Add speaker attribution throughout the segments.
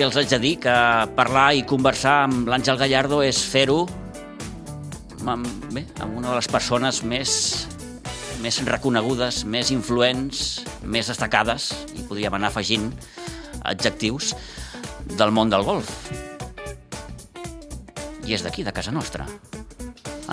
Speaker 1: Que els haig de dir que parlar i conversar amb l'Àngel Gallardo és fer-ho amb, bé, amb una de les persones més, més reconegudes, més influents, més destacades, i podríem anar afegint adjectius, del món del golf. I és d'aquí, de casa nostra.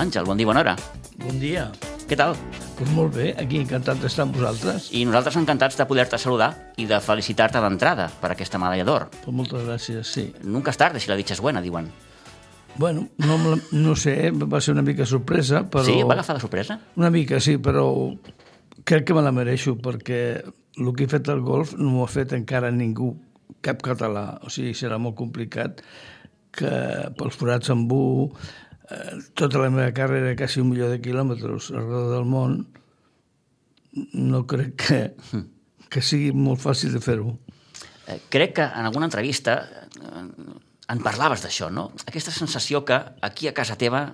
Speaker 1: Àngel, bon dia, bona hora.
Speaker 2: Bon dia.
Speaker 1: Què tal?
Speaker 2: Pues molt bé, aquí encantat d'estar amb vosaltres.
Speaker 1: I nosaltres encantats de poder-te saludar i de felicitar-te d'entrada per aquesta medalla d'or.
Speaker 2: Pues moltes gràcies, sí.
Speaker 1: Nunca es tarde si la dicha es buena, diuen.
Speaker 2: Bueno, no, no sé, va ser una mica sorpresa, però...
Speaker 1: Sí? Va agafar de sorpresa?
Speaker 2: Una mica, sí, però crec que me la mereixo, perquè el que he fet al golf no m'ho ha fet encara ningú, cap català. O sigui, serà molt complicat que pels forats amb bu, eh, tota la meva carrera, quasi un milió de quilòmetres arreu del món, no crec que, que sigui molt fàcil de fer-ho.
Speaker 1: Eh, crec que en alguna entrevista eh, en parlaves d'això, no? Aquesta sensació que aquí a casa teva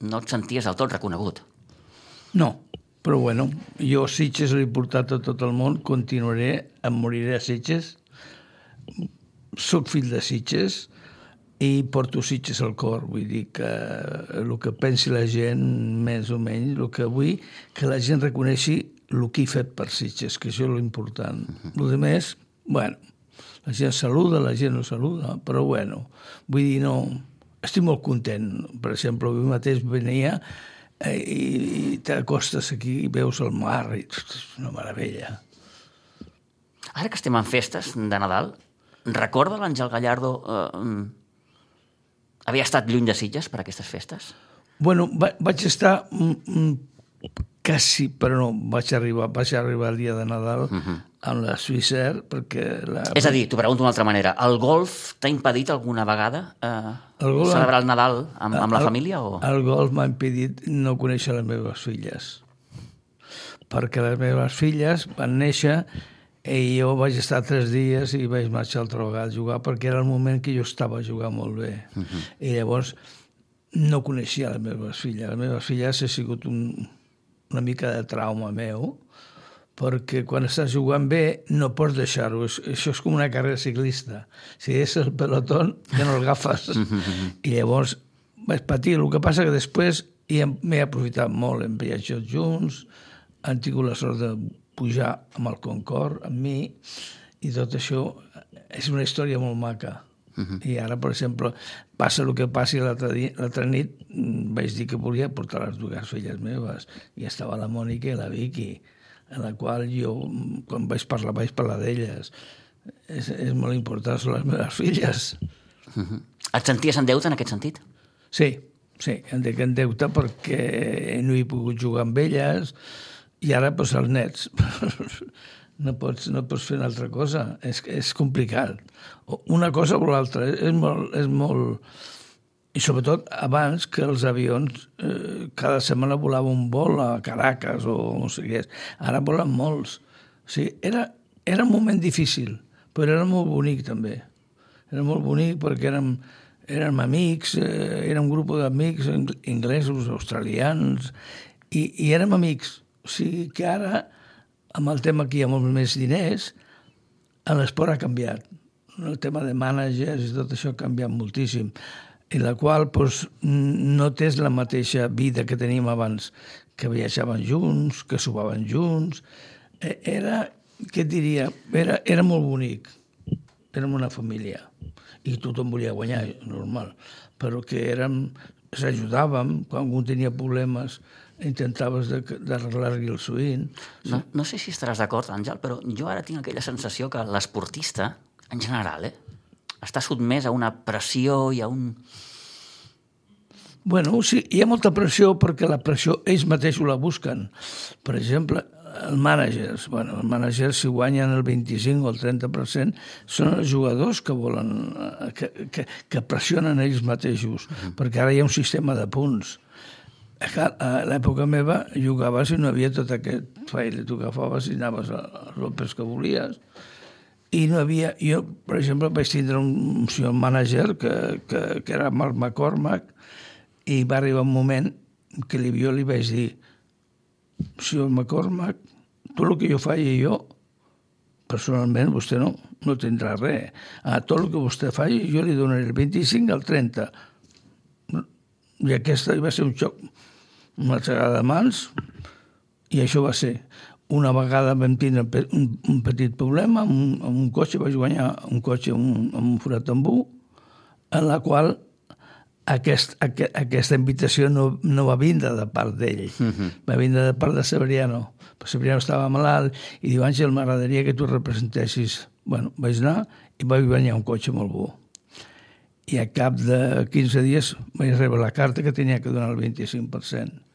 Speaker 1: no et senties del tot reconegut.
Speaker 2: No, però bueno, jo Sitges l'he portat a tot el món, continuaré, em moriré a Sitges, soc fill de Sitges i porto Sitges al cor, vull dir que el que pensi la gent, més o menys, el que vull, que la gent reconeixi el que he fet per Sitges, que això és l'important. El que més, bueno, la gent saluda, la gent no saluda, però bueno, vull dir, no... Estic molt content. Per exemple, avui mateix venia eh, i, i t'acostes aquí i veus el mar i és una meravella.
Speaker 1: Ara que estem en festes de Nadal, recorda l'Àngel Gallardo eh, haver estat lluny de Sitges per aquestes festes?
Speaker 2: Bueno, va, vaig estar mm, mm, quasi, però no, vaig arribar, vaig arribar el dia de Nadal uh -huh. amb la Swissair, perquè... La...
Speaker 1: És a dir, t'ho pregunto d'una altra manera, el golf t'ha impedit alguna vegada eh,
Speaker 2: El golf-
Speaker 1: celebrar el Nadal amb, amb la
Speaker 2: El-
Speaker 1: família? O...
Speaker 2: El golf m'ha impedit no conèixer les meves filles. Perquè les meves filles van néixer i jo vaig estar tres dies i vaig marxar altra vegada a jugar perquè era el moment que jo estava jugant molt bé. Uh -huh. I llavors no coneixia les meves filles. Les meves filles ha sigut un, una mica de trauma meu perquè quan estàs jugant bé no pots deixar-ho. Això és com una carrera ciclista. Si és el pelotón, ja no el agafes. I llavors vaig patir. El que passa que després m'he aprofitat molt. Hem viatjat junts, han tingut la sort de pujar amb el Concord, amb mi, i tot això és una història molt maca. Uh -huh. I ara, per exemple, passa el que passi l'altra nit, mm, vaig dir que volia portar les dues filles meves, i estava la Mònica i la Vicky, en la qual jo, mm, quan vaig parlar, vaig parlar d'elles. És, és molt important, són les meves filles.
Speaker 1: Et senties en deute en aquest sentit?
Speaker 2: Sí, sí, en deute perquè no he pogut jugar amb elles i ara doncs, els nets. No pots, no pots fer una altra cosa, és, és complicat. Una cosa o l'altra, és molt, és molt... I sobretot abans que els avions eh, cada setmana volava un vol a Caracas o no sé què és. Ara volen molts. O sigui, era, era un moment difícil, però era molt bonic també. Era molt bonic perquè érem, érem amics, eh, érem un grup d'amics ing- inglesos, australians, i, i érem amics. O sigui que ara, amb el tema que hi ha molt més diners, l'esport ha canviat. El tema de mànagers i tot això ha canviat moltíssim en la qual doncs, no tens la mateixa vida que teníem abans, que viatjaven junts, que sopaven junts. Eh, Era, què et diria, era, era molt bonic. Érem una família. I tothom volia guanyar, normal. Però que érem, s'ajudàvem, quan algú tenia problemes, intentaves d'arreglar-li el swing.
Speaker 1: No, no sé si estaràs d'acord, Àngel, però jo ara tinc aquella sensació que l'esportista, en general, eh, està sotmès a una pressió i a un...
Speaker 2: Bueno, sí, hi ha molta pressió perquè la pressió ells mateixos la busquen. Per exemple, els mànagers, bueno, els mànagers si guanyen el 25 o el 30% són els jugadors que volen, eh, que, que, que pressionen ells mateixos, perquè ara hi ha un sistema de punts. Eh, clar, A l'època meva jugaves i no havia tot aquest faile, tu agafaves i anaves a l'Opes que volies, i no havia... Jo, per exemple, vaig tindre un, un mànager que, que, que era Mark McCormack i va arribar un moment que li, jo li vaig dir senyor McCormack, tot el que jo faig jo personalment vostè no, no tindrà res. A tot el que vostè faci jo li donaré el 25 al 30. I aquesta va ser un xoc, una xerrada de mans, i això va ser. Una vegada vam tindre un, un petit problema amb un, amb un cotxe, vaig guanyar un cotxe amb un, amb un forat tambú, en la qual aquest, aquest, aquesta invitació no, no va vindre de part d'ell, uh -huh. va vindre de part de Severiano. Però Severiano estava malalt i diu, Àngel, m'agradaria que tu representessis. Bueno, vaig anar i vaig guanyar un cotxe molt bo i a cap de 15 dies vaig rebre la carta que tenia que donar el 25%.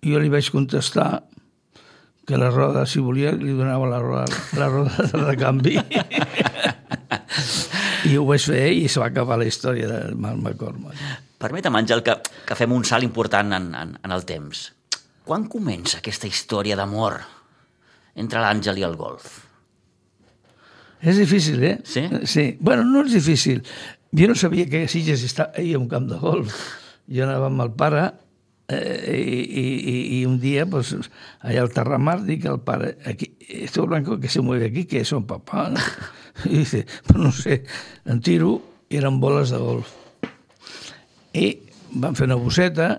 Speaker 2: I jo li vaig contestar que la roda, si volia, li donava la roda, la roda de canvi. I ho vaig fer i se va acabar la història del Marc McCormack.
Speaker 1: Permetem, Àngel, que, que fem un salt important en, en, en el temps. Quan comença aquesta història d'amor entre l'Àngel i el golf?
Speaker 2: És difícil, eh?
Speaker 1: Sí?
Speaker 2: Sí. Bueno, no és difícil. Jo no sabia que a Sitges hi ha un camp de golf. Jo anava amb el pare eh, i, i, i un dia, pues, allà al Terramar, dic al pare, aquí, esto blanco que se mueve aquí, que son papá. ¿no? I dice, pues no sé, en tiro i eren boles de golf. I van fer una bosseta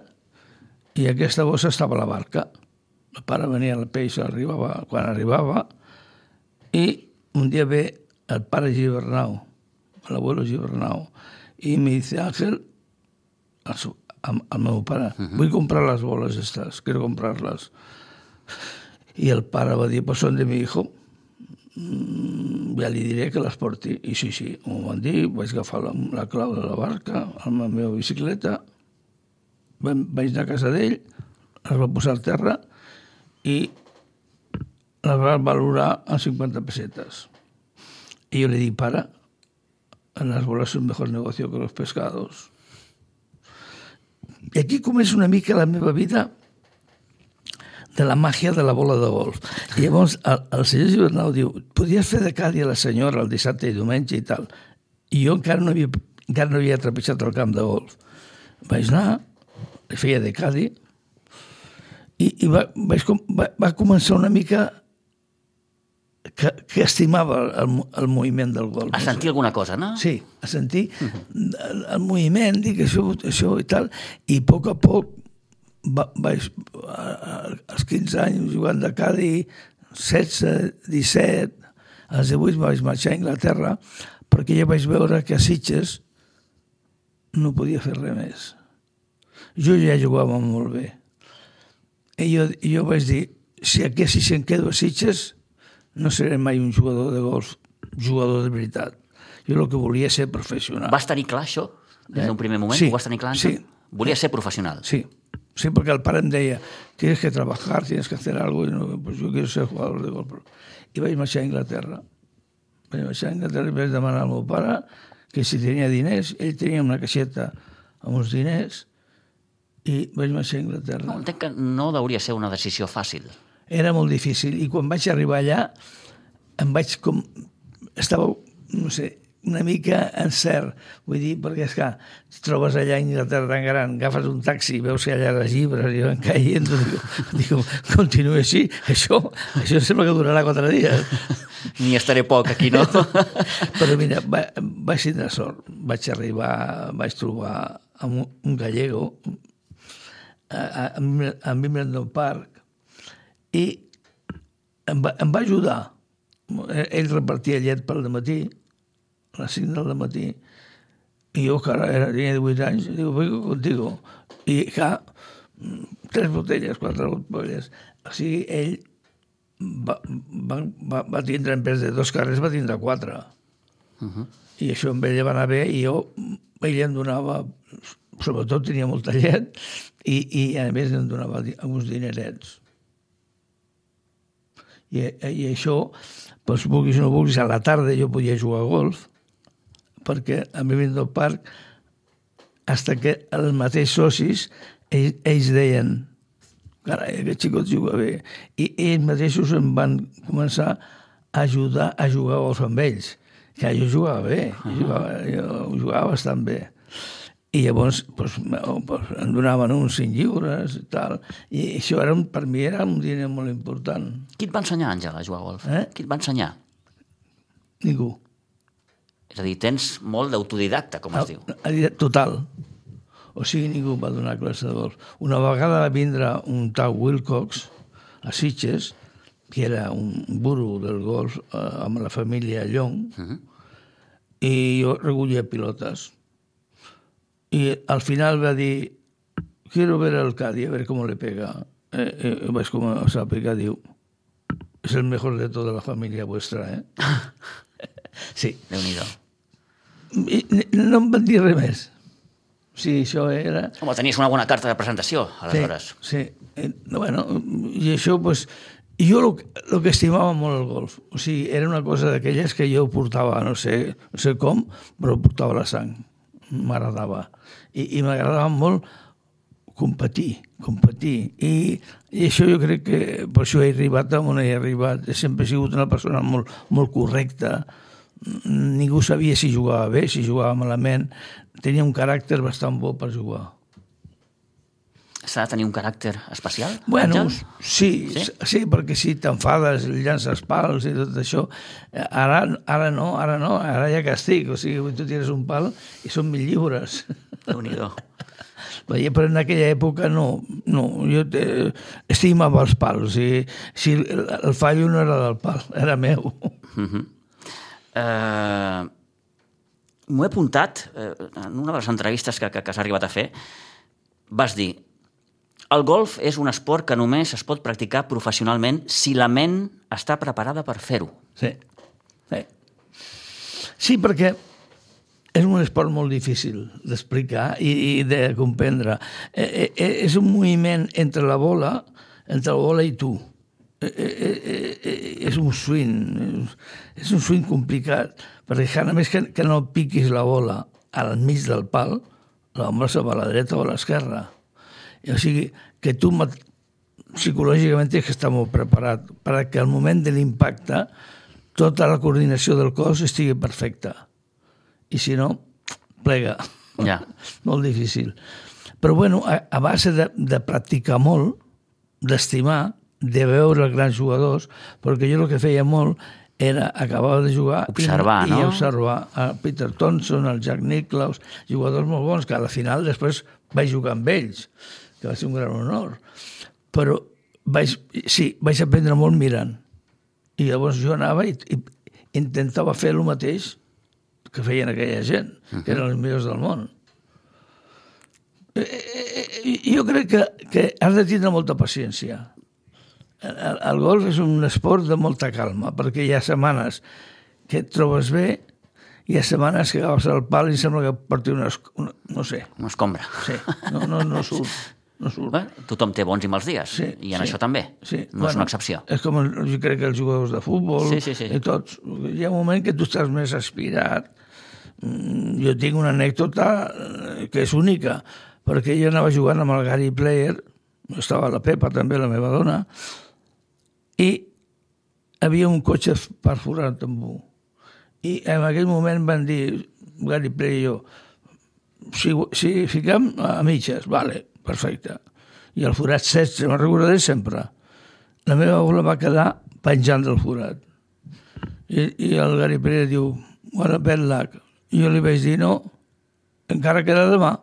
Speaker 2: i aquesta bossa estava a la barca. El pare venia al peix arribava, quan arribava i un dia ve el pare Gibernau, l'abuelo Gibernau, i me dice, Ángel, al, al meu pare, uh -huh. vull comprar les boles estas, quiero comprarlas. I el pare va dir, pues son de mi hijo, mm, ja li diré que les porti. I sí, sí, m'ho van dir, vaig agafar la, la clau de la barca amb la meva bicicleta, vaig anar a casa d'ell, es va posar al terra i la va valorar en 50 pesetes. I jo li dic, pare, las bolas son mejor negocio que los pescados. I aquí comença una mica la meva vida de la màgia de la bola de golf. I llavors el, el senyor Gibernau diu, podries fer de cadi a la senyora el dissabte i diumenge i tal. I jo encara no havia, encara no havia trepitjat el camp de golf. Vaig anar, feia de cadi, i, i va, vaig, va, va començar una mica que, que estimava el, el moviment del golf.
Speaker 1: A sentir alguna cosa, no?
Speaker 2: Sí, a sentir el, el moviment, dic això, això i tal, i a poc a poc va, vaig, als 15 anys jugant de Cadi, 16, 17, als 18 vaig marxar a Anglaterra perquè ja vaig veure que a Sitges no podia fer res més. Jo ja jugava molt bé. I jo, jo vaig dir, si aquí si se'n quedo a Sitges, no seré mai un jugador de golf, jugador de veritat. Jo el que volia ser professional.
Speaker 1: Vas tenir clar això? Des d'un primer moment?
Speaker 2: Sí,
Speaker 1: Ho vas tenir clar?
Speaker 2: sí.
Speaker 1: Volia ser professional?
Speaker 2: Sí, sí, porque el pare em deia tienes que trabajar, tienes que hacer algo, y no, pues yo quiero ser jugador de golf. I vaig marxar a Inglaterra. Vaig marxar a Inglaterra i vaig demanar al meu pare que si tenia diners, ell tenia una caixeta amb uns diners, i vaig marxar a Inglaterra.
Speaker 1: No, entenc que no hauria ser una decisió fàcil.
Speaker 2: Era molt difícil, i quan vaig arribar allà em vaig com... Estava, no sé, una mica encert. Vull dir, perquè és que trobes allà a Inglaterra tan gran, agafes un taxi, veus que allà les llibres i van caient, dic, dic, continua així, això, això sembla que durarà quatre dies.
Speaker 1: Ni estaré poc aquí, no?
Speaker 2: Però mira, va, vaig tindre sort. Vaig arribar, vaig trobar amb un, un gallego a, a, a Wimbledon Park i em va, em va ajudar. Ell repartia llet pel matí, a les 5 del matí, i jo, que ara era, tenia 18 anys, dic, vengo contigo. I, clar, tres botelles, quatre botelles. O sigui, ell va, va, va, va tindre, en vez de dos carrers, va tindre quatre. Uh -huh. I això amb ell va anar bé, i jo, ell em donava, sobretot tenia molta llet, i, i a més em donava uns dinerets. I, i això, doncs, vulguis o no vulguis, a la tarda jo podia jugar a golf, perquè a mi del parc, hasta que els mateixos socis, ells, ells deien carai, aquest xicot juga bé. I ells mateixos em van començar a ajudar a jugar a golf amb ells. Que jo jugava bé, jo jugava, jo jugava bastant bé. I llavors pues, pues, em donaven uns 5 lliures i tal. I això era, per mi era un diner molt important.
Speaker 1: Qui et va ensenyar, Àngel, a jugar a golf?
Speaker 2: Eh?
Speaker 1: Qui et va ensenyar?
Speaker 2: Ningú.
Speaker 1: És a dir, tens molt d'autodidacta, com es diu.
Speaker 2: Total. O sigui, ningú va donar classe de golf. Una vegada va vindre un tal Wilcox a Sitges, que era un burro del golf eh, amb la família Llong, uh -huh. i jo recollia pilotes. I al final va dir, quiero ver al Cádiz, a ver cómo le pega. Eh, eh, vaig començar a pegar, diu, és el mejor de tota la família vuestra, eh? sí.
Speaker 1: Déu-n'hi-do.
Speaker 2: I no em van dir res més. Sí, això era...
Speaker 1: Home, tenies una bona carta de presentació, aleshores.
Speaker 2: Sí, sí. Eh, bueno, i això, pues, jo el, el que estimava molt el golf, o sigui, era una cosa d'aquelles que jo portava, no sé, no sé com, però portava la sang. M'agradava. I, i m'agradava molt competir, competir. I, I això jo crec que per això he arribat on he arribat. He sempre sigut una persona molt, molt correcta, ningú sabia si jugava bé, si jugava malament. Tenia un caràcter bastant bo per jugar.
Speaker 1: S'ha de tenir un caràcter especial?
Speaker 2: Bueno, sí, sí, sí, perquè si t'enfades, llances pals i tot això, ara, ara no, ara no, ara ha castig, o sigui, tu tires un pal i són mil lliures.
Speaker 1: Déu-n'hi-do.
Speaker 2: Però en aquella època no, no jo te, estimava els pals, i si el, el fallo no era del pal, era meu.
Speaker 1: Uh -huh. uh, M'ho he apuntat uh, en una de les entrevistes que, que, que has arribat a fer. Vas dir, el golf és un esport que només es pot practicar professionalment si la ment està preparada per fer-ho.
Speaker 2: Sí. sí. Sí, perquè és un esport molt difícil d'explicar i, i de comprendre. Eh, eh, és un moviment entre la bola, entre la bola i tu. Eh, eh, eh, és un swing, és un swing complicat, perquè a més que, que no piquis la bola al mig del pal, bola se va a la dreta o a l'esquerra. O sigui, que tu psicològicament tens que estar molt preparat perquè al moment de l'impacte tota la coordinació del cos estigui perfecta. I si no, plega.
Speaker 1: Ja.
Speaker 2: molt difícil. Però bueno, a, a base de, de practicar molt, d'estimar, de veure els grans jugadors, perquè jo el que feia molt era acabava de jugar
Speaker 1: observar,
Speaker 2: i,
Speaker 1: no?
Speaker 2: i observar a Peter Thompson, el Jack Nicklaus, jugadors molt bons que a la final després vaig jugar amb ells, que va ser un gran honor. Però vaig, sí, vaig aprendre molt mirant. I llavors jo anava i, i intentava fer el mateix que feien aquella gent, uh -huh. que eren els millors del món. Eh, eh, jo crec que, que has de tindre molta paciència. El, el golf és un esport de molta calma, perquè hi ha setmanes que et trobes bé, hi ha setmanes que agafes el pal i sembla que porti una, una no sé.
Speaker 1: Una escombra.
Speaker 2: Sí, no, no, no surt. No surt.
Speaker 1: Bueno, tothom té bons i mals dies,
Speaker 2: Sí,
Speaker 1: i en
Speaker 2: sí.
Speaker 1: això també.
Speaker 2: Sí,
Speaker 1: no és una excepció.
Speaker 2: És com el, jo crec que els jugadors de futbol
Speaker 1: Sí, sí, sí.
Speaker 2: i tots. Hi ha un moment que tu estàs més aspirat. Mm, Jo tinc una anècdota eh, que és única, perquè jo anava jugant amb el Gary Player, estava la Pepa també, la meva dona, i havia un cotxe perforat amb un. I en aquell moment van dir, Gary Player i jo, si, si fiquem a mitges, vale, perfecte. I el forat 16, me'n recordaré sempre. La meva bola va quedar penjant del forat. I, i el Gary Pérez diu, bueno, bad luck. I jo li vaig dir, no, encara queda demà.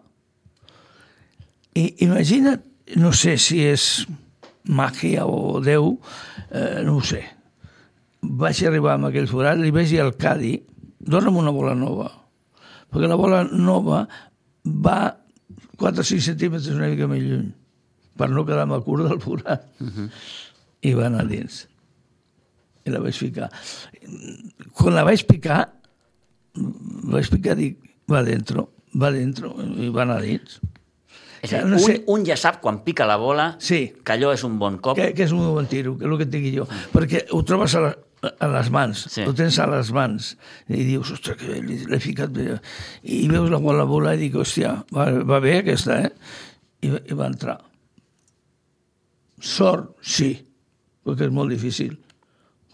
Speaker 2: I imagina't, no sé si és màgia o Déu, eh, no ho sé. Vaig arribar amb aquell forat, li vaig dir al Cadi, dona'm una bola nova. Perquè la bola nova va 4 o 5 centímetres una mica més lluny, per no quedar-me curt del forat. Uh -huh. I va anar dins. I la vaig ficar. Quan la vaig picar, vaig picar, dic, va dentro, va dentro, i va anar dins.
Speaker 1: És a dir,
Speaker 2: no
Speaker 1: un,
Speaker 2: sé.
Speaker 1: un ja sap quan pica la bola
Speaker 2: Sí.
Speaker 1: que allò és un bon cop.
Speaker 2: Que, que és un bon tiro, que és el que et digui jo. Perquè ho trobes a, la, a les mans,
Speaker 1: Sí.
Speaker 2: ho tens a les mans, i dius, ostres, que bé, l'he ficat bé. I veus la bola volar i dic, hòstia, va, va bé aquesta, eh? I, va- I va entrar. Sort, sí, perquè és molt difícil.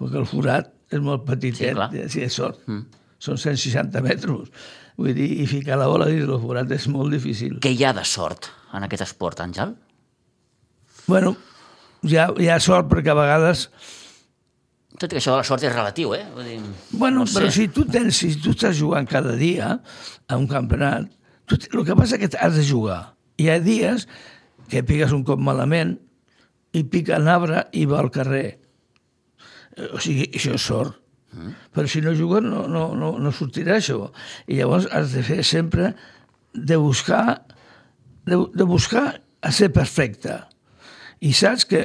Speaker 2: Perquè el forat és molt petitet,
Speaker 1: Sí,
Speaker 2: sí, sí és sort. Mm. Són 160 metres. Vull dir, i ficar la bola dins del forat és molt difícil.
Speaker 1: Què hi ha de sort en aquest esport, Àngel?
Speaker 2: Bueno, hi ha, hi ha sort perquè a vegades
Speaker 1: Tot i que això de la sort és relatiu, eh? Vull dir,
Speaker 2: Bueno,
Speaker 1: no sé.
Speaker 2: però si tu, tens, si tu estàs jugant cada dia a un campionat, tu, el que passa és que has de jugar. Hi ha dies que piques un cop malament i pica l'arbre i va al carrer. O sigui, això és sort. Mm. Però si no jugues no, no, no, no sortirà això. I llavors has de fer sempre de buscar de, de buscar a ser perfecte. I saps que,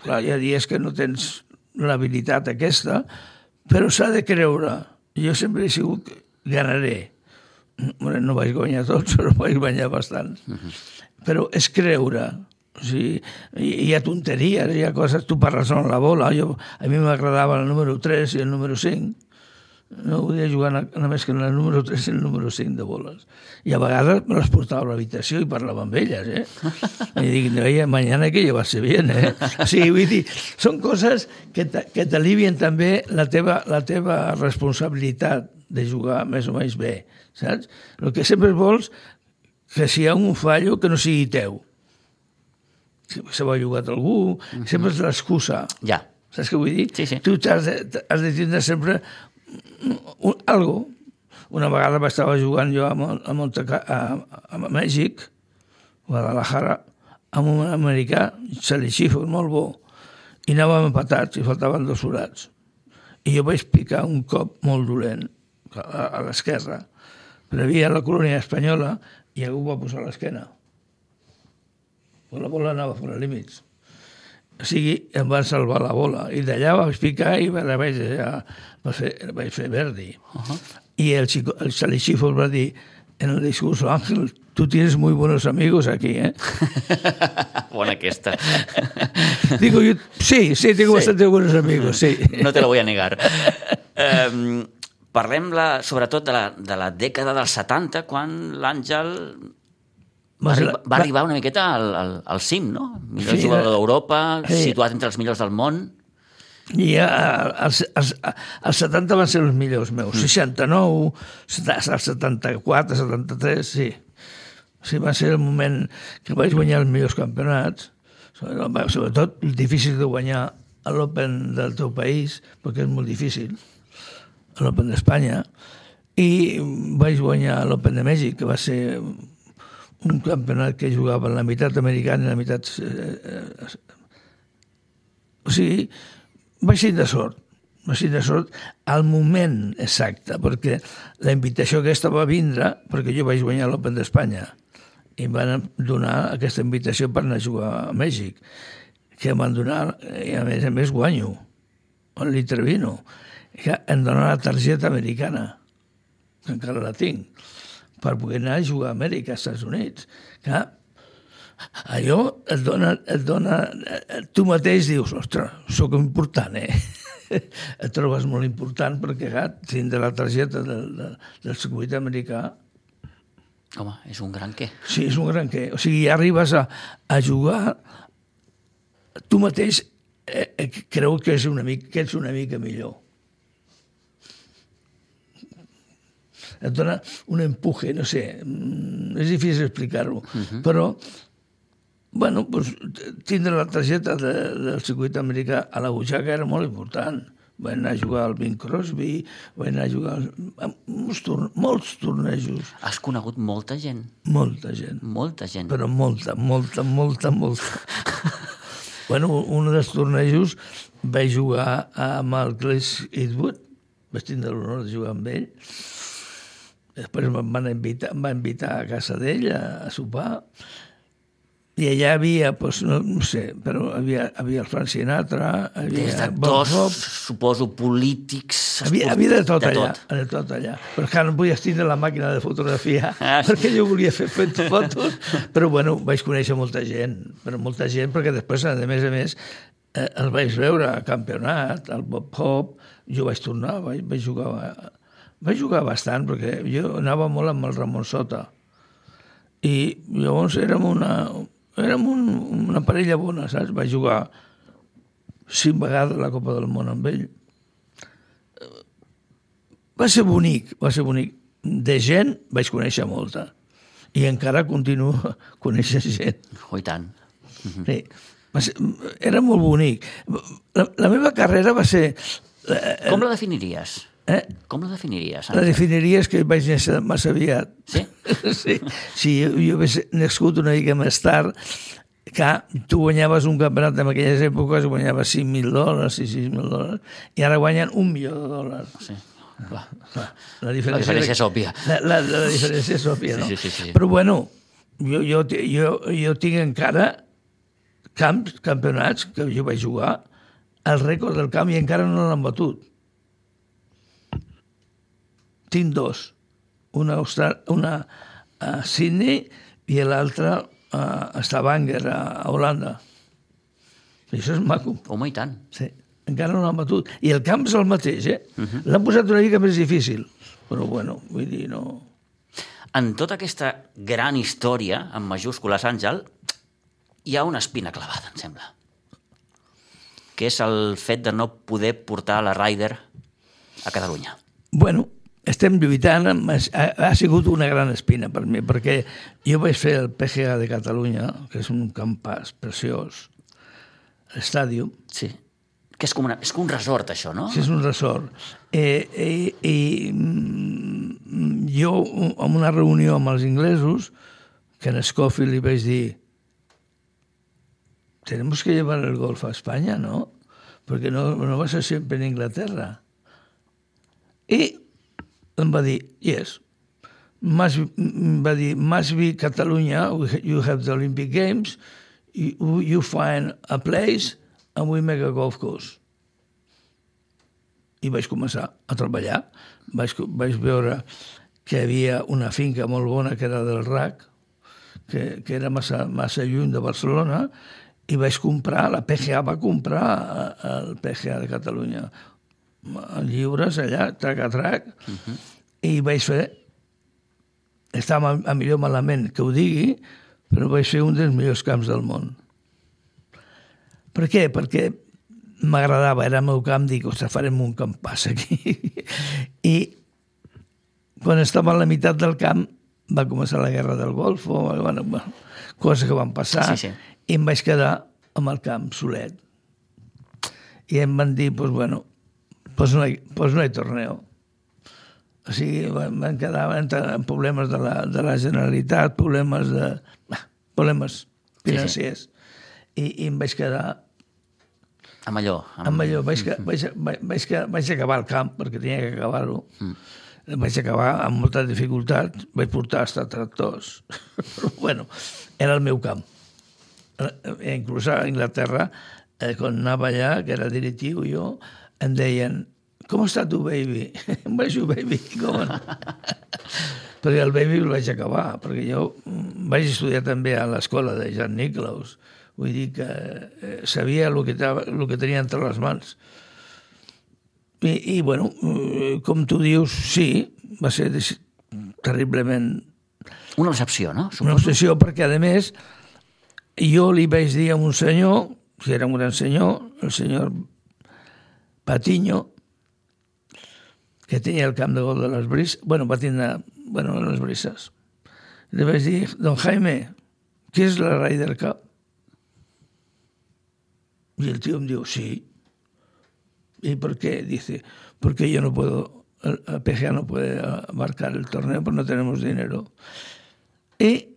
Speaker 2: clar, hi ha dies que no tens l'habilitat aquesta, però s'ha de creure. Jo sempre he sigut. Bueno, no vaig guanyar tots, però vaig guanyar bastants. Uh -huh. Però és creure. O sigui, hi ha tonteries, hi ha coses... Tu parles amb la bola. Jo, a mi m'agradava el número 3 i el número 5 no volia jugar només que en el número 3 i el número 5 de boles. I a vegades me les portava a l'habitació i parlava amb elles, eh? I dic, oye, mañana que llevarse bien, eh? O sigui, vull dir, són coses que t'alivien també la teva, la teva responsabilitat de jugar més o menys bé, saps? El que sempre vols que si hi ha un fallo que no sigui teu. Si se m'ha jugat algú, sempre és l'excusa.
Speaker 1: Ja.
Speaker 2: Saps què vull dir?
Speaker 1: Sí, sí.
Speaker 2: Tu has de, has de tindre sempre algo. Una vegada estava jugant jo a, Mon- a, a, a, Mèxic, Guadalajara, amb un americà, Salixifo, molt bo, i anàvem empatats, i faltaven dos forats. I jo vaig picar un cop molt dolent a, a l'esquerra, però havia la colònia espanyola i algú va posar l'esquena. La bola anava fora límits. O sigui, em van salvar la bola. I d'allà vaig picar i la vaig, ja, vaig, fer, vaig fer verdi. Uh -huh. I el, chico, el Salixifo va dir en el discurso, Ángel, tú tienes muy buenos amigos aquí, ¿eh?
Speaker 1: Bona aquesta.
Speaker 2: Digo yo, sí, sí, tengo
Speaker 1: Sí.
Speaker 2: bastante buenos amigos, sí.
Speaker 1: No te lo voy a negar. Um, parlem la, sobretot de la, de la dècada dels 70, quan l'Àngel va,
Speaker 2: Va
Speaker 1: va arribar una miqueta al, al, al cim, no? Millor
Speaker 2: Sí,
Speaker 1: jugador
Speaker 2: eh,
Speaker 1: d'Europa,
Speaker 2: sí.
Speaker 1: situat entre els millors del món.
Speaker 2: I ja, els, els, els 70 van ser els millors meus. 69, el 74, 73, sí. Sí, va ser el moment que vaig guanyar els millors campionats. Sobretot el difícil de guanyar a l'Open del teu país, perquè és molt difícil, a l'Open d'Espanya. I vaig guanyar l'Open de Mèxic, que va ser un campionat que jugava la meitat americana i la meitat... Eh, eh, o sigui, vaig ser de sort, vaig ser de sort al moment exacte, perquè la invitació aquesta va vindre perquè jo vaig guanyar l'Open d'Espanya i em van donar aquesta invitació per anar a jugar a Mèxic, que em van donar, i a més a més guanyo, el l'Intervino, que em donen la targeta americana, que encara la tinc, per poder anar a jugar a Amèrica, als Estats Units. Clar, allò et dona, et dona... Tu mateix dius, ostres, sóc important, eh? et trobes molt important perquè, clar, tindre la targeta del, del, del circuit americà
Speaker 1: Home, és un gran què.
Speaker 2: Sí, és un gran què. O sigui, ja arribes a, a jugar tu mateix eh, eh, creu que, és una mica, que ets una mica millor. Et dona un empuje, no sé, mm, és difícil explicar-ho, uh -huh. però bueno, pues, tindre la targeta de, del circuit americà a la butxaca era molt important. Vaig anar a jugar al Bing Crosby, vaig anar a jugar a molts, torne molts tornejos,
Speaker 1: Has conegut molta gent,
Speaker 2: molta gent
Speaker 1: molta gent.
Speaker 2: però molta, molta, molta, molta. bueno, un dels tornejos vaig jugar amb el Clint Eastwood, vaig tindre l'honor de jugar amb ell. Després em van invitar, em va invitar a casa d'ell a, a sopar. I allà havia, doncs, no, no sé, però havia, havia el Frank Sinatra, havia
Speaker 1: Des
Speaker 2: Bob
Speaker 1: d'actors,
Speaker 2: Hope,
Speaker 1: suposo, polítics...
Speaker 2: havia, havia de tot
Speaker 1: de
Speaker 2: allà,
Speaker 1: tot.
Speaker 2: de tot allà. Però que no podies tindre la màquina de fotografiar,
Speaker 1: Ah, sí.
Speaker 2: perquè jo volia fer fet fotos. Però bueno, vaig conèixer molta gent, però molta gent, perquè després, a més a més, eh, els vaig veure a campionat, al Bob Hop, jo vaig tornar, vaig, vaig jugar... Vaig jugar bastant, perquè jo anava molt amb el Ramon Sota. I llavors érem una, érem un, una parella bona, saps? Vaig jugar cinc vegades la Copa del Món amb ell va ser bonic, va ser bonic. De gent vaig conèixer molta. I encara continuo coneixent gent.
Speaker 1: Oh, i tant.
Speaker 2: Sí. Va ser, era molt bonic. La, la meva carrera va ser... Eh,
Speaker 1: Com la definiries?
Speaker 2: Eh,
Speaker 1: Com la definiries?
Speaker 2: la definiries que vaig néixer massa aviat.
Speaker 1: Sí?
Speaker 2: Sí, si jo, jo hagués nascut una mica més tard, que tu guanyaves un campionat en aquelles èpoques, guanyaves 5.000 dòlars, 6.000 dòlars, i ara guanyen un milió de dòlars.
Speaker 1: Sí. Clar.
Speaker 2: Clar, La
Speaker 1: La
Speaker 2: diferència,
Speaker 1: diferència és òbvia.
Speaker 2: La, la, la diferència és òbvia,
Speaker 1: Sí,
Speaker 2: no?
Speaker 1: sí, sí, sí.
Speaker 2: Però bueno, jo, jo, jo, jo tinc encara camps, campionats que jo vaig jugar, el rècord del camp i encara no l'han batut. Tinc dos. Una, a Austra- una a Sydney i l'altra a, a Stavanger, a, a Holanda. I això és maco.
Speaker 1: Home, i tant.
Speaker 2: Sí, encara no l'han batut. I el camp és el mateix, eh? Uh -huh. L'han posat una mica més difícil. Però bueno, vull dir, no...
Speaker 1: En tota aquesta gran història, en majúscules, Àngel, hi ha una espina clavada, em sembla. Que és el fet de no poder portar la Ryder a Catalunya.
Speaker 2: Bueno, estem lluitant, amb- ha, ha sigut una gran espina per mi, perquè jo vaig fer el PGA de Catalunya, que és un campàs preciós, l'estàdium,
Speaker 1: Sí. Que és com, una, és com un resort, això, no?
Speaker 2: si és un resort. Eh, eh, I mm, jo, en una reunió amb els inglesos, que en Scofield li vaig dir tenemos que llevar el golf a España, ¿no? Porque no, no vas a ser siempre en Inglaterra. I em va dir, yes. Em va dir, must be Catalunya, you have the Olympic Games, you, you find a place and we make a golf course. I vaig començar a treballar. Vaig, vaig veure que hi havia una finca molt bona que era del RAC, que, que era massa, massa lluny de Barcelona, i vaig comprar, la PGA va comprar eh, el PGA de Catalunya lliures allà, trac a trac, uh -huh. i vaig fer, estava a millor malament que ho digui, però vaig fer un dels millors camps del món. Per què? Perquè m'agradava, era el meu camp, dic, ostres, farem un campàs aquí. I quan estava a la meitat del camp va començar la guerra del Golfo, bueno, bueno, coses que van passar,
Speaker 1: Sí, sí.
Speaker 2: i em vaig quedar amb el camp solet. I em van dir, pues bueno, pues no hay, pues no hay torneo. O sigui, van van quedar entre problemes de la, de la Generalitat, problemes de... problemes financers. I, I em vaig quedar
Speaker 1: Amb allò.
Speaker 2: amb allò, vaig, que, vaig, vaig, vaig, que, vaig acabar el camp, perquè tenia que acabar-ho. Mm. Vaig acabar amb molta dificultat, vaig portar hasta tractors. Però, bueno, era el meu camp. Eh, Inclús a Anglaterra, eh, quan anava allà, que era directiu jo, em deien, com està tu, baby? Em vaig dir, baby, com perquè el baby el vaig acabar, perquè jo mm, vaig estudiar també a l'escola de Jan Nicklaus, vull dir que eh, sabia el que, el que tenia entre les mans. I, i bueno, eh, com tu dius, sí, va ser terriblement
Speaker 1: Una decepció, no?
Speaker 2: una
Speaker 1: Suposo.
Speaker 2: obsessió, perquè a més jo li vaig dir a un senyor, que era un gran senyor, el senyor Patiño, que tenia el camp de gol de les brises, bueno, va tindre, bueno, les brises. Le vaig dir, don Jaime, ¿qué es la Ryder Cup? Y el tío me dijo, sí. ¿Y por qué? Dice, porque yo no puedo, el PGA no puede abarcar el torneo, pues no tenemos dinero. I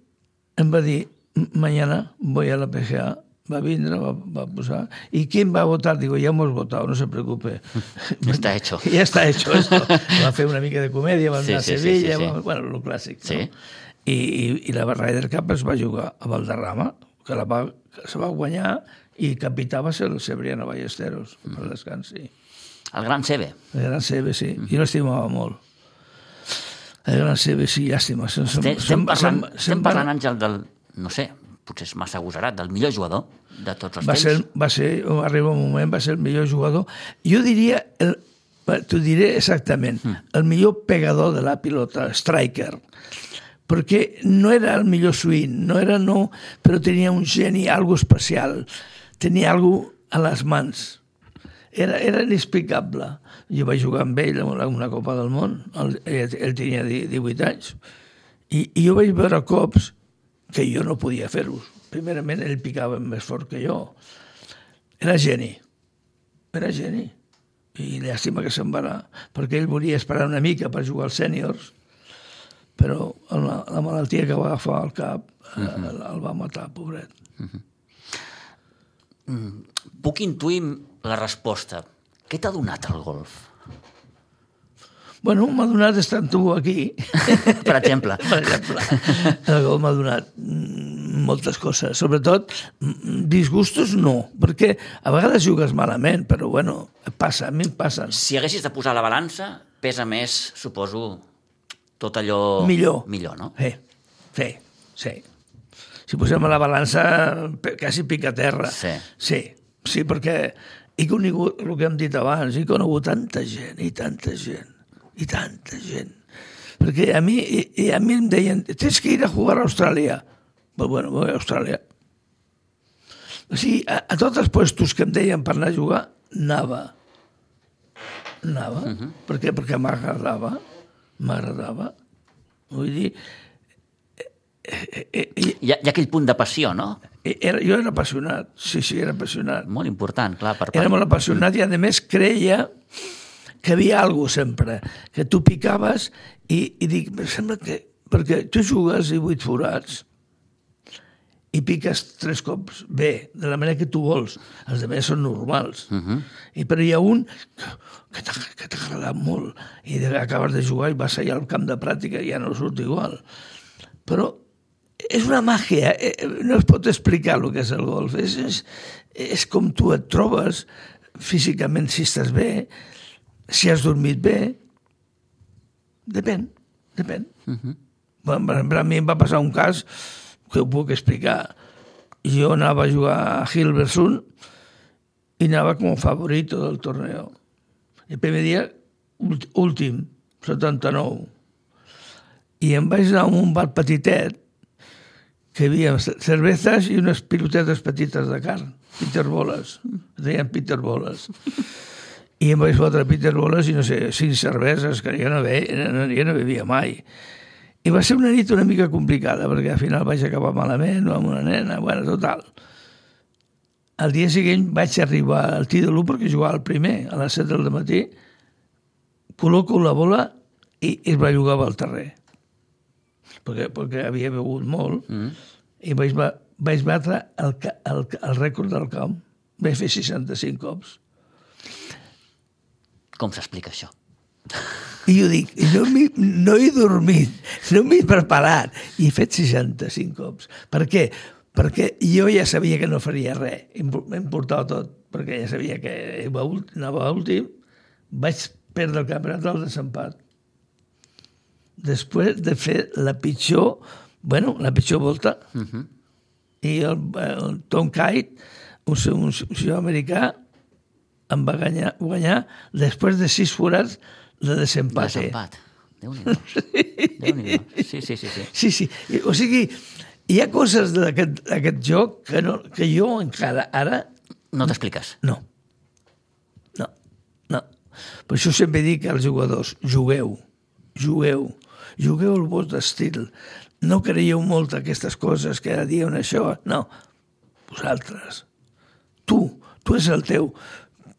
Speaker 2: em va dir, "M- mañana voy a la PGA, va vindre, va, va posar, ¿y quién va a votar? Digo, ya hemos votado, no se preocupe.
Speaker 1: Està hecho.
Speaker 2: ja està hecho esto. Va fer una mica de comèdia, va
Speaker 1: Sí,
Speaker 2: anar
Speaker 1: sí,
Speaker 2: a
Speaker 1: sí,
Speaker 2: Sevilla,
Speaker 1: sí, sí.
Speaker 2: Va, bueno, el clàssic.
Speaker 1: Sí.
Speaker 2: No? I, i, I la Ryder Cup es va jugar a Valderrama, que la va, que se va guanyar, i capità va ser el Cebriano Ballesteros, mm. per descansi.
Speaker 1: El gran Sebe.
Speaker 2: El gran Sebe, sí.
Speaker 1: Mm.
Speaker 2: Jo l'estimava molt. El gran Sebe, sí, llàstima.
Speaker 1: Estem, estem parlant, estem parlant, Àngel, del, no sé, potser és massa agosarat, del millor jugador de tots els
Speaker 2: va
Speaker 1: temps.
Speaker 2: ser, va ser, arriba un moment, va ser el millor jugador. Jo diria, t'ho diré exactament,
Speaker 1: Mm.
Speaker 2: el millor pegador de la pilota, striker, perquè no era el millor swing, no era no, però tenia un geni, algo especial, tenia algo a les mans. Era, era inexplicable. Jo vaig jugar amb ell en una, Copa del Món, ell, ell, tenia di- 18 anys, i, i jo vaig veure cops que jo no podia fer-los, primerament ell picava més fort que jo. Era geni. Era geni. I llàstima que se'n va anar, perquè ell volia esperar una mica per jugar als sèniors, però la, la malaltia que va agafar al cap uh -huh. el, el va matar, pobret.
Speaker 1: Puc intuir la resposta. Què t'ha donat el golf?
Speaker 2: Bueno, m'ha donat estar amb tu aquí.
Speaker 1: Per exemple.
Speaker 2: per exemple. M'ha donat moltes coses. Sobretot, disgustos no, perquè a vegades jugues malament, però bueno, passa, a mi em passen.
Speaker 1: Si haguessis de posar la balança, pesa més, suposo, tot allò...
Speaker 2: Millor.
Speaker 1: Millor, no?
Speaker 2: Sí, sí, sí. Si posem a la balança, quasi pica terra.
Speaker 1: Sí.
Speaker 2: Sí, sí, perquè he conegut, el que hem dit abans, he conegut tanta gent, i tanta gent, i tanta gent. Perquè a mi, i, i a mi em deien, tens que ir a jugar a Austràlia. Pues bueno, voy a Austràlia. O sigui, a, a tots els puestos que em deien per anar a jugar, anava. Anava. Uh -huh. Per què? Perquè m'agradava. M'agradava. Vull dir, eh, eh, eh,
Speaker 1: Hi ha, hi ha aquell punt de passió, no?
Speaker 2: eh, era, jo era apassionat. Sí, sí, era apassionat.
Speaker 1: Molt important, clar. Per
Speaker 2: Era molt apassionat i, a més, creia que hi havia alguna sempre, que tu picaves i, i dic, em sembla que... Perquè tu jugues i vuit forats i piques tres cops bé, de la manera que tu vols. Els altres són normals. Uh -huh. I, però hi ha un que, que t'ha que t'ha agradat molt i de, acabes de jugar i vas allà al camp de pràctica i ja no surt igual. Però és una màgia, eh, eh, no es pot explicar el que és el golf. És, és, és com tu et trobes físicament si estàs bé, si has dormit bé. Depèn, depèn. Uh -huh. bueno, per exemple, a mi em va passar un cas que ho puc explicar. Jo anava a jugar a Hilversum i anava com a favorito del torneo. El primer dia, últ- últim, 79. I em vaig anar a un bar petitet que hi havia ce- cervezas i unes pilotetes petites de carn, Peterboles, es deien Peterboles. I em vaig fotre Peterboles i no sé, cinc cerveses que jo no, ve, no, jo no bevia mai. I va ser una nit una mica complicada, perquè al final vaig acabar malament, amb una nena, bueno, total. El dia següent vaig arribar al tee de l'1 perquè jugava el primer, a les 7 del matí, col·loco la bola i es va jugar al terrer. Perquè, perquè havia begut molt mm. i vaig, vaig batre el, el, el rècord del camp. Vaig fer 65 cops.
Speaker 1: Com s'explica això?
Speaker 2: I jo dic, no, no he dormit, no m'he preparat. I he fet 65 cops. Per què? Perquè jo ja sabia que no faria res. Em portava tot, perquè ja sabia que anava a últim. Vaig perdre el campionat del desempat. Després de fer la pitjor, bueno, la pitjor volta, uh -huh. i el, el Tom Kite, un, un, un senyor americà, em va guanyar, guanyar després de sis forats de desempate.
Speaker 1: Desempat. Déu-n'hi-do. Déu-n'hi-do. Sí, sí, sí, sí.
Speaker 2: Sí, sí. I- O sigui, hi ha coses d'aquest d'aquest joc que, no, que jo encara ara
Speaker 1: No t'expliques.
Speaker 2: no. No, no. Per això sempre dic als jugadors, jugueu, jugueu, jugueu el vostre estil. No creieu molt aquestes coses que ara diuen això. No, vosaltres. Tu, tu és el teu.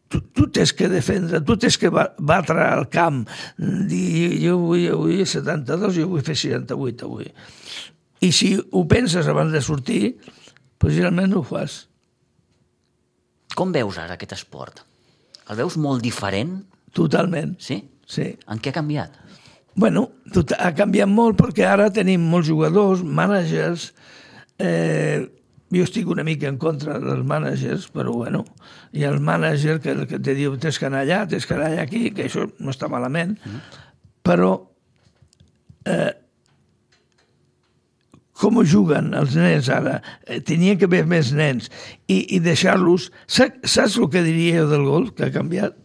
Speaker 2: Tu, tu tens que defendre, tu tens que ba- batre al camp, dir jo vull, vull 72, jo vull fer 68 avui. I si ho penses abans de sortir, doncs generalment no ho fas.
Speaker 1: Com veus ara aquest esport? El veus molt diferent?
Speaker 2: Totalment.
Speaker 1: Sí?
Speaker 2: Sí.
Speaker 1: En què ha canviat?
Speaker 2: Bueno, tot ha canviat molt perquè ara tenim molts jugadors, managers, eh, jo estic una mica en contra dels managers, però bueno, hi ha el manager que, que te diu tens que anar allà, tens que anar allà aquí, que això no està malament, però eh, com juguen els nens ara? Eh, Tenien que haver més nens i, i deixar-los... Saps, saps el que diria jo del gol que ha canviat?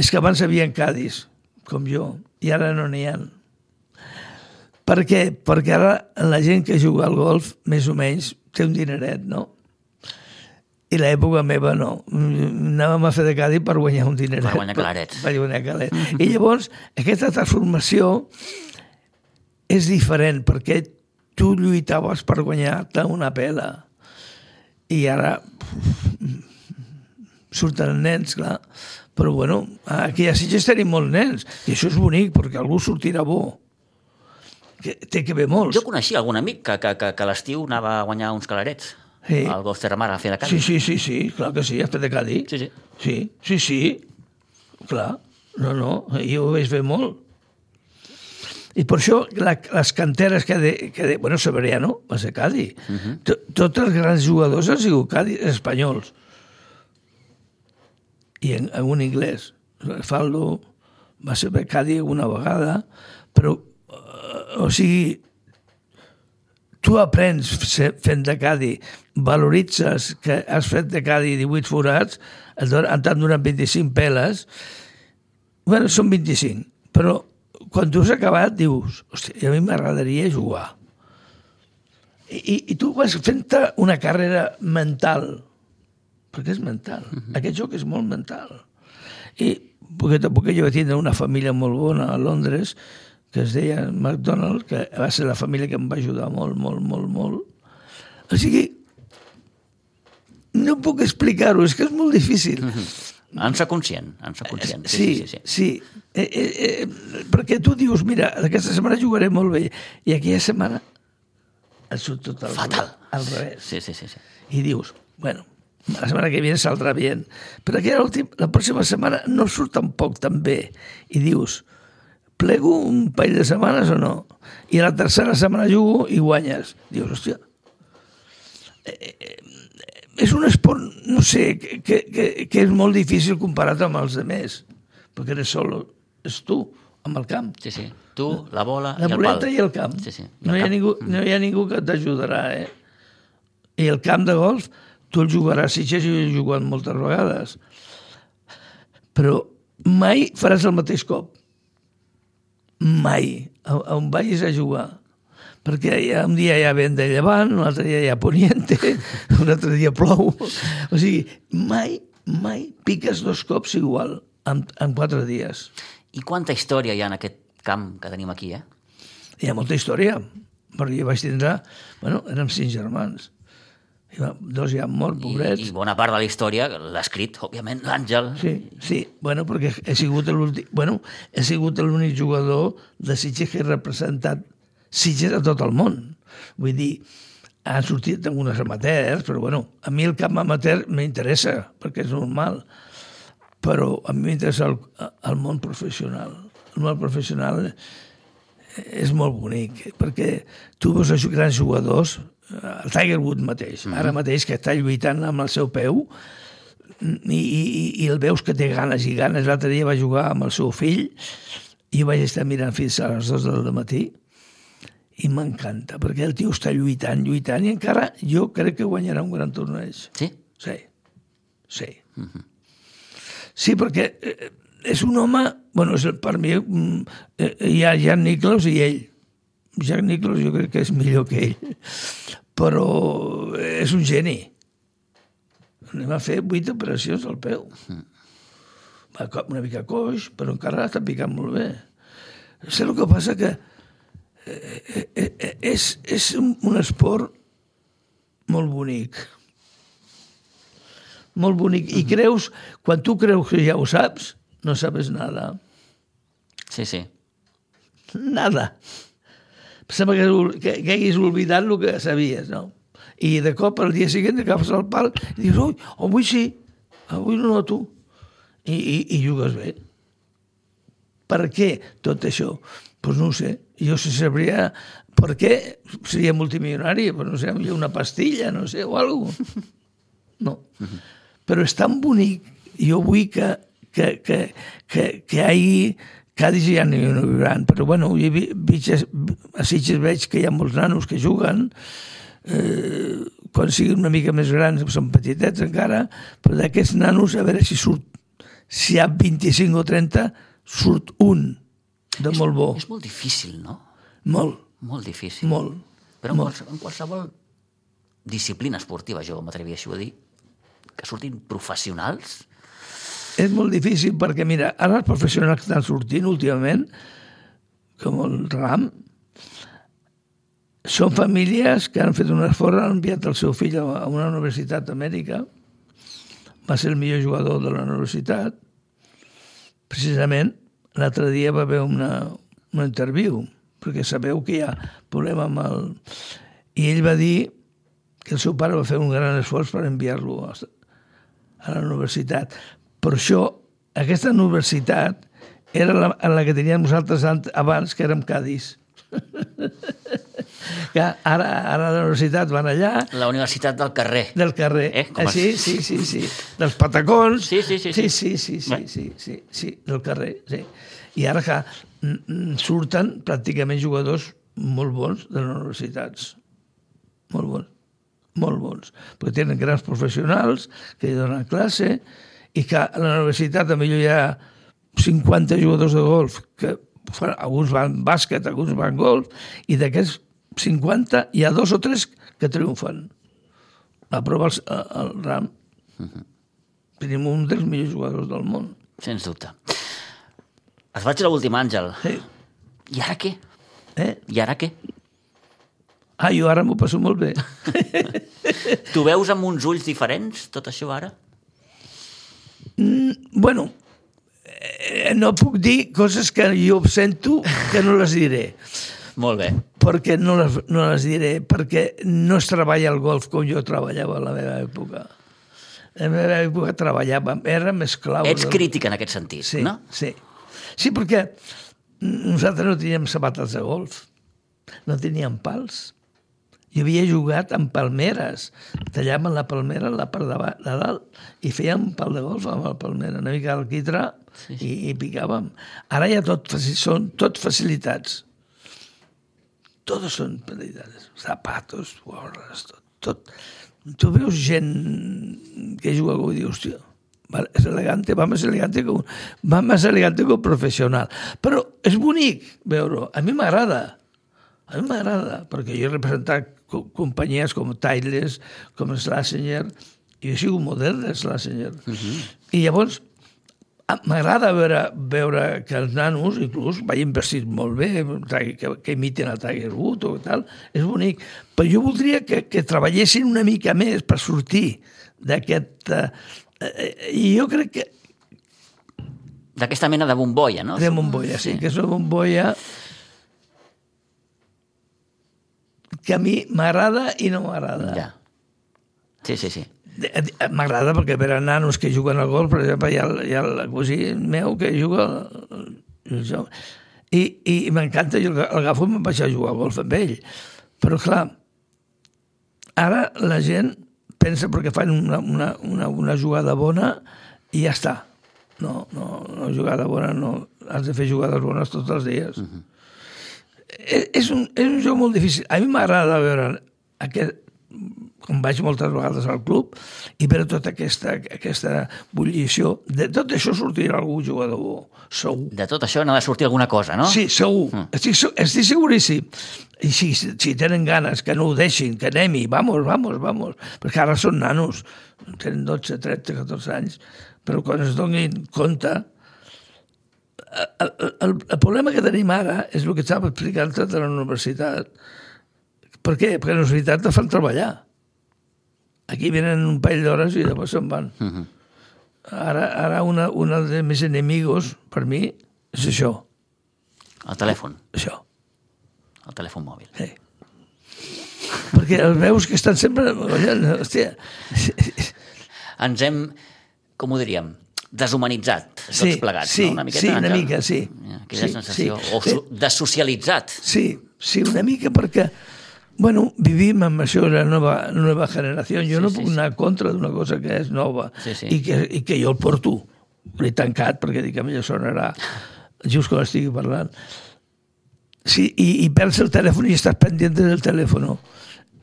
Speaker 2: És que abans havia Cádiz, com jo, i ara no n'hi ha. Per què? Perquè ara la gent que juga al golf, més o menys, té un dineret, no? I l'època meva no. Mm, Anàvem a fer de Cádiz per guanyar un dineret.
Speaker 1: Per guanyar calarets.
Speaker 2: Per guanyar calarets. I llavors, aquesta transformació és diferent, perquè tu lluitaves per guanyar-te una pela. i ara surten nens, clar, però bueno, aquí a Sitges tenim molts nens, i això és bonic, perquè algú sortirà bo. Que té que ver molts.
Speaker 1: Jo coneixia algun amic que, que, que, que a l'estiu anava a guanyar uns calarets.
Speaker 2: Sí.
Speaker 1: Al Golf Terramar, a fer de
Speaker 2: Sí,
Speaker 1: Cádiz.
Speaker 2: sí, sí, sí, clar que sí, has fet de Cádiz.
Speaker 1: Sí, sí.
Speaker 2: Sí, sí, sí, clar. No, no, jo ho vaig fer molt. I per això la, les canteres que de, que de, bueno, Severiano va ser Cádiz. Uh -huh. Tots els grans jugadors han sigut Cádiz, espanyols. I en, en un inglès. Faldo va ser per Cádiz una vegada, però, o sigui, tu aprens fent de cadi, valoritzes que has fet de cadi 18 forats, et t'han donat 25 peles, bueno, són 25, però quan tu has acabat dius, hòstia, a mi m'agradaria jugar. I, i, I tu vas fent una carrera mental, perquè és mental. Uh -huh. Aquest joc és molt mental. I poquet a poquet jo vaig tindre una família molt bona a Londres, que es deia McDonald, que va ser la família que em va ajudar molt, molt, molt, molt. O sigui, no puc explicar-ho, és que és molt difícil. Uh -huh.
Speaker 1: En ser conscient, en ser conscient.
Speaker 2: Sí, sí, sí. sí. Eh, eh, eh, perquè tu dius, mira, aquesta setmana jugaré molt bé, i aquella setmana et surt tot al,
Speaker 1: Fatal.
Speaker 2: al revés.
Speaker 1: Sí, sí, sí. sí.
Speaker 2: I dius, bueno, la setmana que viene saldrà bé. Però aquella última, la pròxima setmana no surt tampoc tan bé. I dius, plego un parell de setmanes o no? I a la tercera setmana jugo i guanyes. Dius, hòstia, eh, eh, és un esport, no sé, que, que, que, que és molt difícil comparat amb els altres, perquè eres sol, és tu, amb el camp.
Speaker 1: Sí, sí. Tu, la bola
Speaker 2: La
Speaker 1: i el
Speaker 2: boleta
Speaker 1: pal.
Speaker 2: i el camp.
Speaker 1: Sí, sí. I
Speaker 2: No,
Speaker 1: el
Speaker 2: hi ha
Speaker 1: camp.
Speaker 2: ningú, no hi ha ningú que t'ajudarà, eh? I el camp de golf, tu el jugaràs, si he jugat moltes vegades, però mai faràs el mateix cop. Mai. A, a on vagis a jugar. Perquè hi ha, un dia hi ha vent de llevant, un altre dia hi ha poniente, un altre dia plou. O sigui, mai, mai piques dos cops igual en, en quatre dies.
Speaker 1: I quanta història hi ha en aquest camp que tenim aquí, eh?
Speaker 2: Hi ha molta història, perquè jo vaig tindre... Bueno, érem cinc germans. I va, dos ja han mort,
Speaker 1: I,
Speaker 2: pobrets.
Speaker 1: I bona part de la història l'ha escrit, òbviament, l'Àngel.
Speaker 2: Sí, sí, bueno, perquè he sigut l'últim... Bueno, he sigut l'únic jugador de Sitges que he representat Sitges a tot el món. Vull dir, han sortit algunes amateurs, però bueno, a mi el camp amateur m'interessa, perquè és normal. Però a mi m'interessa el, el món professional. El món professional és molt bonic, perquè tu veus grans jugadors, el Tiger Woods mateix, mm -hmm. ara mateix que està lluitant amb el seu peu, i, i, i el veus que té ganes i ganes. L'altre dia va jugar amb el seu fill i vaig estar mirant fins a les dues del matí i m'encanta, perquè el tio està lluitant, lluitant, i encara jo crec que guanyarà un gran torneig.
Speaker 1: Sí?
Speaker 2: Sí, sí. Uh -huh. Sí, perquè eh, és un home... bueno, és, el- per mi mm, eh, hi ha Jan Nicklaus i ell. Jack Nicklaus jo crec que és millor que ell, però és un geni. Anem a fer vuit operacions al peu. Va una mica coix, però encara està picant molt bé. Sé el que passa que eh, eh, eh, és, és un, esport molt bonic. Molt bonic. I creus, quan tu creus que ja ho saps, no sabes nada.
Speaker 1: Sí, sí.
Speaker 2: Nada. Sembla que, que, que haguis oblidat el que sabies, no? I de cop, el dia següent, agafes el pal i dius, ui, avui sí, avui no noto. I, i, i jugues bé. Per què tot això? Doncs pues no ho sé. Jo si sabria per què seria multimilionari, però no sé, hi una pastilla, no sé, o alguna cosa. No. Però és tan bonic. Jo vull que, que, que, que, que hi hagi Cádiz ja n'hi ha un gran, però bueno, jo vi, vi, a Sitges veig que hi ha molts nanos que juguen, eh, quan siguin una mica més grans, són petitets encara, però d'aquests nanos, a veure si surt, si hi ha 25 o 30, surt un de molt bo.
Speaker 1: És molt difícil, no?
Speaker 2: Molt,
Speaker 1: Molt difícil.
Speaker 2: molt.
Speaker 1: Però en,
Speaker 2: molt.
Speaker 1: qualsevol, en qualsevol disciplina esportiva, jo m'atrevieixo a dir, que surtin professionals,
Speaker 2: És molt difícil perquè, mira, ara els professionals que estan sortint últimament, com el RAM, són famílies que han fet un esforç, han enviat el seu fill a una universitat d'Amèrica, va ser el millor jugador de la universitat, precisament l'altre dia va haver una, una interviu, perquè sabeu que hi ha problema amb el... I ell va dir que el seu pare va fer un gran esforç per enviar-lo a, la universitat. Per això, aquesta universitat era la, la que teníem nosaltres abans, que érem Cádiz. que ara, ara la universitat van allà...
Speaker 1: La universitat del carrer.
Speaker 2: Del carrer.
Speaker 1: Eh? Com
Speaker 2: ah, sí, sí, sí, sí. Dels patacons.
Speaker 1: Sí, sí, sí.
Speaker 2: Sí, sí, sí, sí, sí, sí, sí, del carrer, sí. I ara que surten pràcticament jugadors molt bons de les universitats. Molt bons. Molt bons. Perquè tenen grans professionals que donen classe i que a la universitat també hi ha 50 jugadors de golf que alguns van bàsquet, alguns van golf, i d'aquests 50 hi ha dos o tres que triomfen. La prova el, el RAM. Uh -huh. Tenim un dels millors jugadors del món.
Speaker 1: Sens dubte. Es vaig a l'últim, Àngel.
Speaker 2: Sí.
Speaker 1: I ara què?
Speaker 2: Eh?
Speaker 1: I ara què?
Speaker 2: Ah, jo ara m'ho passo molt bé.
Speaker 1: tu veus amb uns ulls diferents tot això ara?
Speaker 2: Mm, bueno, eh, no puc dir coses que jo sento que no les diré.
Speaker 1: Molt bé.
Speaker 2: Perquè no les, no les diré, perquè no es treballa el golf com jo treballava a la meva època. A la meva època treballàvem, érem esclaus.
Speaker 1: Ets del... crític en aquest sentit,
Speaker 2: sí,
Speaker 1: no?
Speaker 2: Sí, sí, perquè nosaltres no teníem sabates de golf, no teníem pals. Jo havia jugat amb palmeres. Tallàvem la palmera la part de, de dalt i fèiem un pal de golf amb la palmera, una mica al quitrà sí, sí. I, i picàvem. Ara ja tot, són tot facilitats. Todos són facilitats. Zapatos, gorres, tot, tot. Tu veus gent que juga com dius, hòstia, és elegante, va més elegante que un, va més elegante que un professional. Però és bonic veure-ho. A mi m'agrada. A mi m'agrada, perquè jo he representat companyies com Tiles, com Schlesinger, i he sigut model de Schlesinger. Uh -huh. I llavors, m'agrada veure, veure que els nanos, inclús, vagin vestits molt bé, que, que imiten el Tiger Wood o tal, és bonic. Però jo voldria que, que treballessin una mica més per sortir d'aquest... Eh, eh, I jo crec que...
Speaker 1: D'aquesta mena de bombolla, no?
Speaker 2: De bombolla, sí, sí que és una bombolla que a mi m'agrada i no m'agrada.
Speaker 1: Ja. Sí, sí, sí.
Speaker 2: M'agrada perquè per a nanos que juguen al golf, per exemple, hi ha, hi ha el cosí meu que juga jo. I, i m'encanta, jo l'agafo i me'n vaig a jugar al golf amb ell. Però, clar, ara la gent pensa perquè fan una, una, una, una jugada bona i ja està. No, no, no jugada bona, no. Has de fer jugades bones tots els dies. Uh -huh és un, és un joc molt difícil. A mi m'agrada veure aquest, com vaig moltes vegades al club, i veure tota aquesta, aquesta bullició. De tot això sortirà algú jugador bo, segur.
Speaker 1: De tot això n'ha de sortir alguna cosa, no?
Speaker 2: Sí, segur. Mm. Estic, estic seguríssim. I si, si tenen ganes, que no ho deixin, que anem-hi, vamos, vamos, vamos. Perquè ara són nanos, tenen 12, 13, 14 anys, però quan es donin compte el, el, el problema que tenim ara és el que estava explicant de la universitat. Per què? Perquè la universitat te fan treballar. Aquí venen un parell d'hores i després se'n van. Uh -huh. Ara, ara una, una de mis enemigos, per mi, és això.
Speaker 1: El telèfon.
Speaker 2: Això.
Speaker 1: El telèfon mòbil.
Speaker 2: Sí. Perquè els veus que estan sempre... Hòstia.
Speaker 1: Ens hem, com ho diríem, deshumanitzat, tots
Speaker 2: sí,
Speaker 1: plegats,
Speaker 2: sí,
Speaker 1: no? Una miqueta,
Speaker 2: sí, una mica, sí.
Speaker 1: Aquella
Speaker 2: sí,
Speaker 1: sensació,
Speaker 2: sí.
Speaker 1: o so, desocialitzat.
Speaker 2: Sí, sí, una mica perquè bueno, vivim amb això de la nova, nova generació. Jo sí, no puc sí, anar sí. contra d'una cosa que és nova
Speaker 1: sí, sí.
Speaker 2: I, que, i que jo el porto. L'he tancat perquè dic que millor sonarà just quan estigui parlant. Sí, i, i perds el telèfon i estàs pendent del telèfon.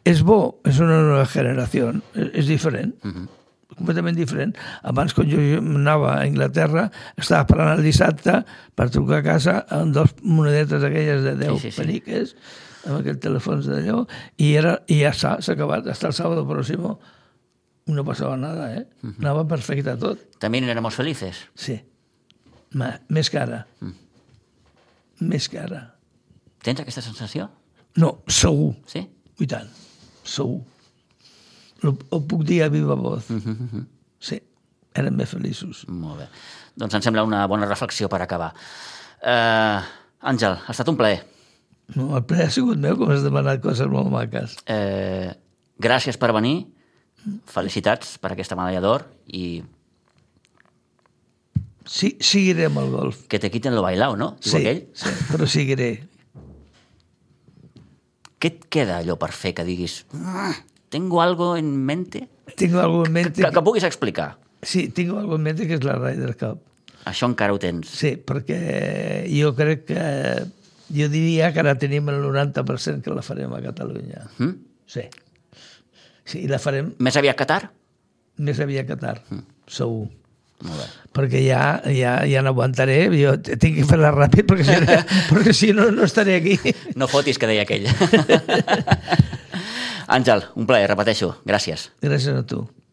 Speaker 2: És bo, és una nova generació, és, és diferent. Uh -huh completament diferent. Abans, quan jo anava a Anglaterra, estava esperant el dissabte per trucar a casa amb dos monedetes aquelles de 10 sí, sí, sí. peniques, amb aquells telèfons d'allò, i, era, i ja està, s'ha acabat. Hasta el sábado próximo no passava nada, eh? Uh -huh. Anava perfecte tot.
Speaker 1: També éramos felices.
Speaker 2: Sí. Ma, més que ara. Mm. Més que ara.
Speaker 1: Tens aquesta sensació?
Speaker 2: No, segur.
Speaker 1: Sí?
Speaker 2: I tant, segur. Ho, ho puc dir a viva voz.
Speaker 1: Mm -hmm.
Speaker 2: Sí, érem més feliços.
Speaker 1: Molt bé. Doncs em sembla una bona reflexió per acabar. Uh, Àngel, ha estat un plaer.
Speaker 2: No, el ple ha sigut meu, com has demanat coses molt maques.
Speaker 1: Uh, gràcies per venir, felicitats per aquesta medalla d'or i
Speaker 2: Sí, seguiré amb el golf.
Speaker 1: que te quiten lo bailao, no? Diu
Speaker 2: Sí,
Speaker 1: aquell.
Speaker 2: sí, però seguiré.
Speaker 1: Què et queda allò per fer que diguis "Ah, tengo algo en mente
Speaker 2: Tengo algo en mente...
Speaker 1: que, que puguis explicar?
Speaker 2: Sí, tinc algo en mente que és la Ryder Cup.
Speaker 1: Això encara ho tens.
Speaker 2: Sí, perquè jo crec que... Jo diria que ara tenim el 90% que la farem a Catalunya.
Speaker 1: Mm?
Speaker 2: Sí. Sí, i la farem
Speaker 1: Més aviat Qatar?
Speaker 2: més aviat que tard, segur.
Speaker 1: Molt bé.
Speaker 2: Perquè ja, ja, ja no aguantaré, jo tinc que fer-la ràpid perquè si, no, perquè si no, no estaré aquí.
Speaker 1: No fotis, que deia aquell. Àngel, un plaer, repeteixo. Gràcies.
Speaker 2: Gràcies a tu.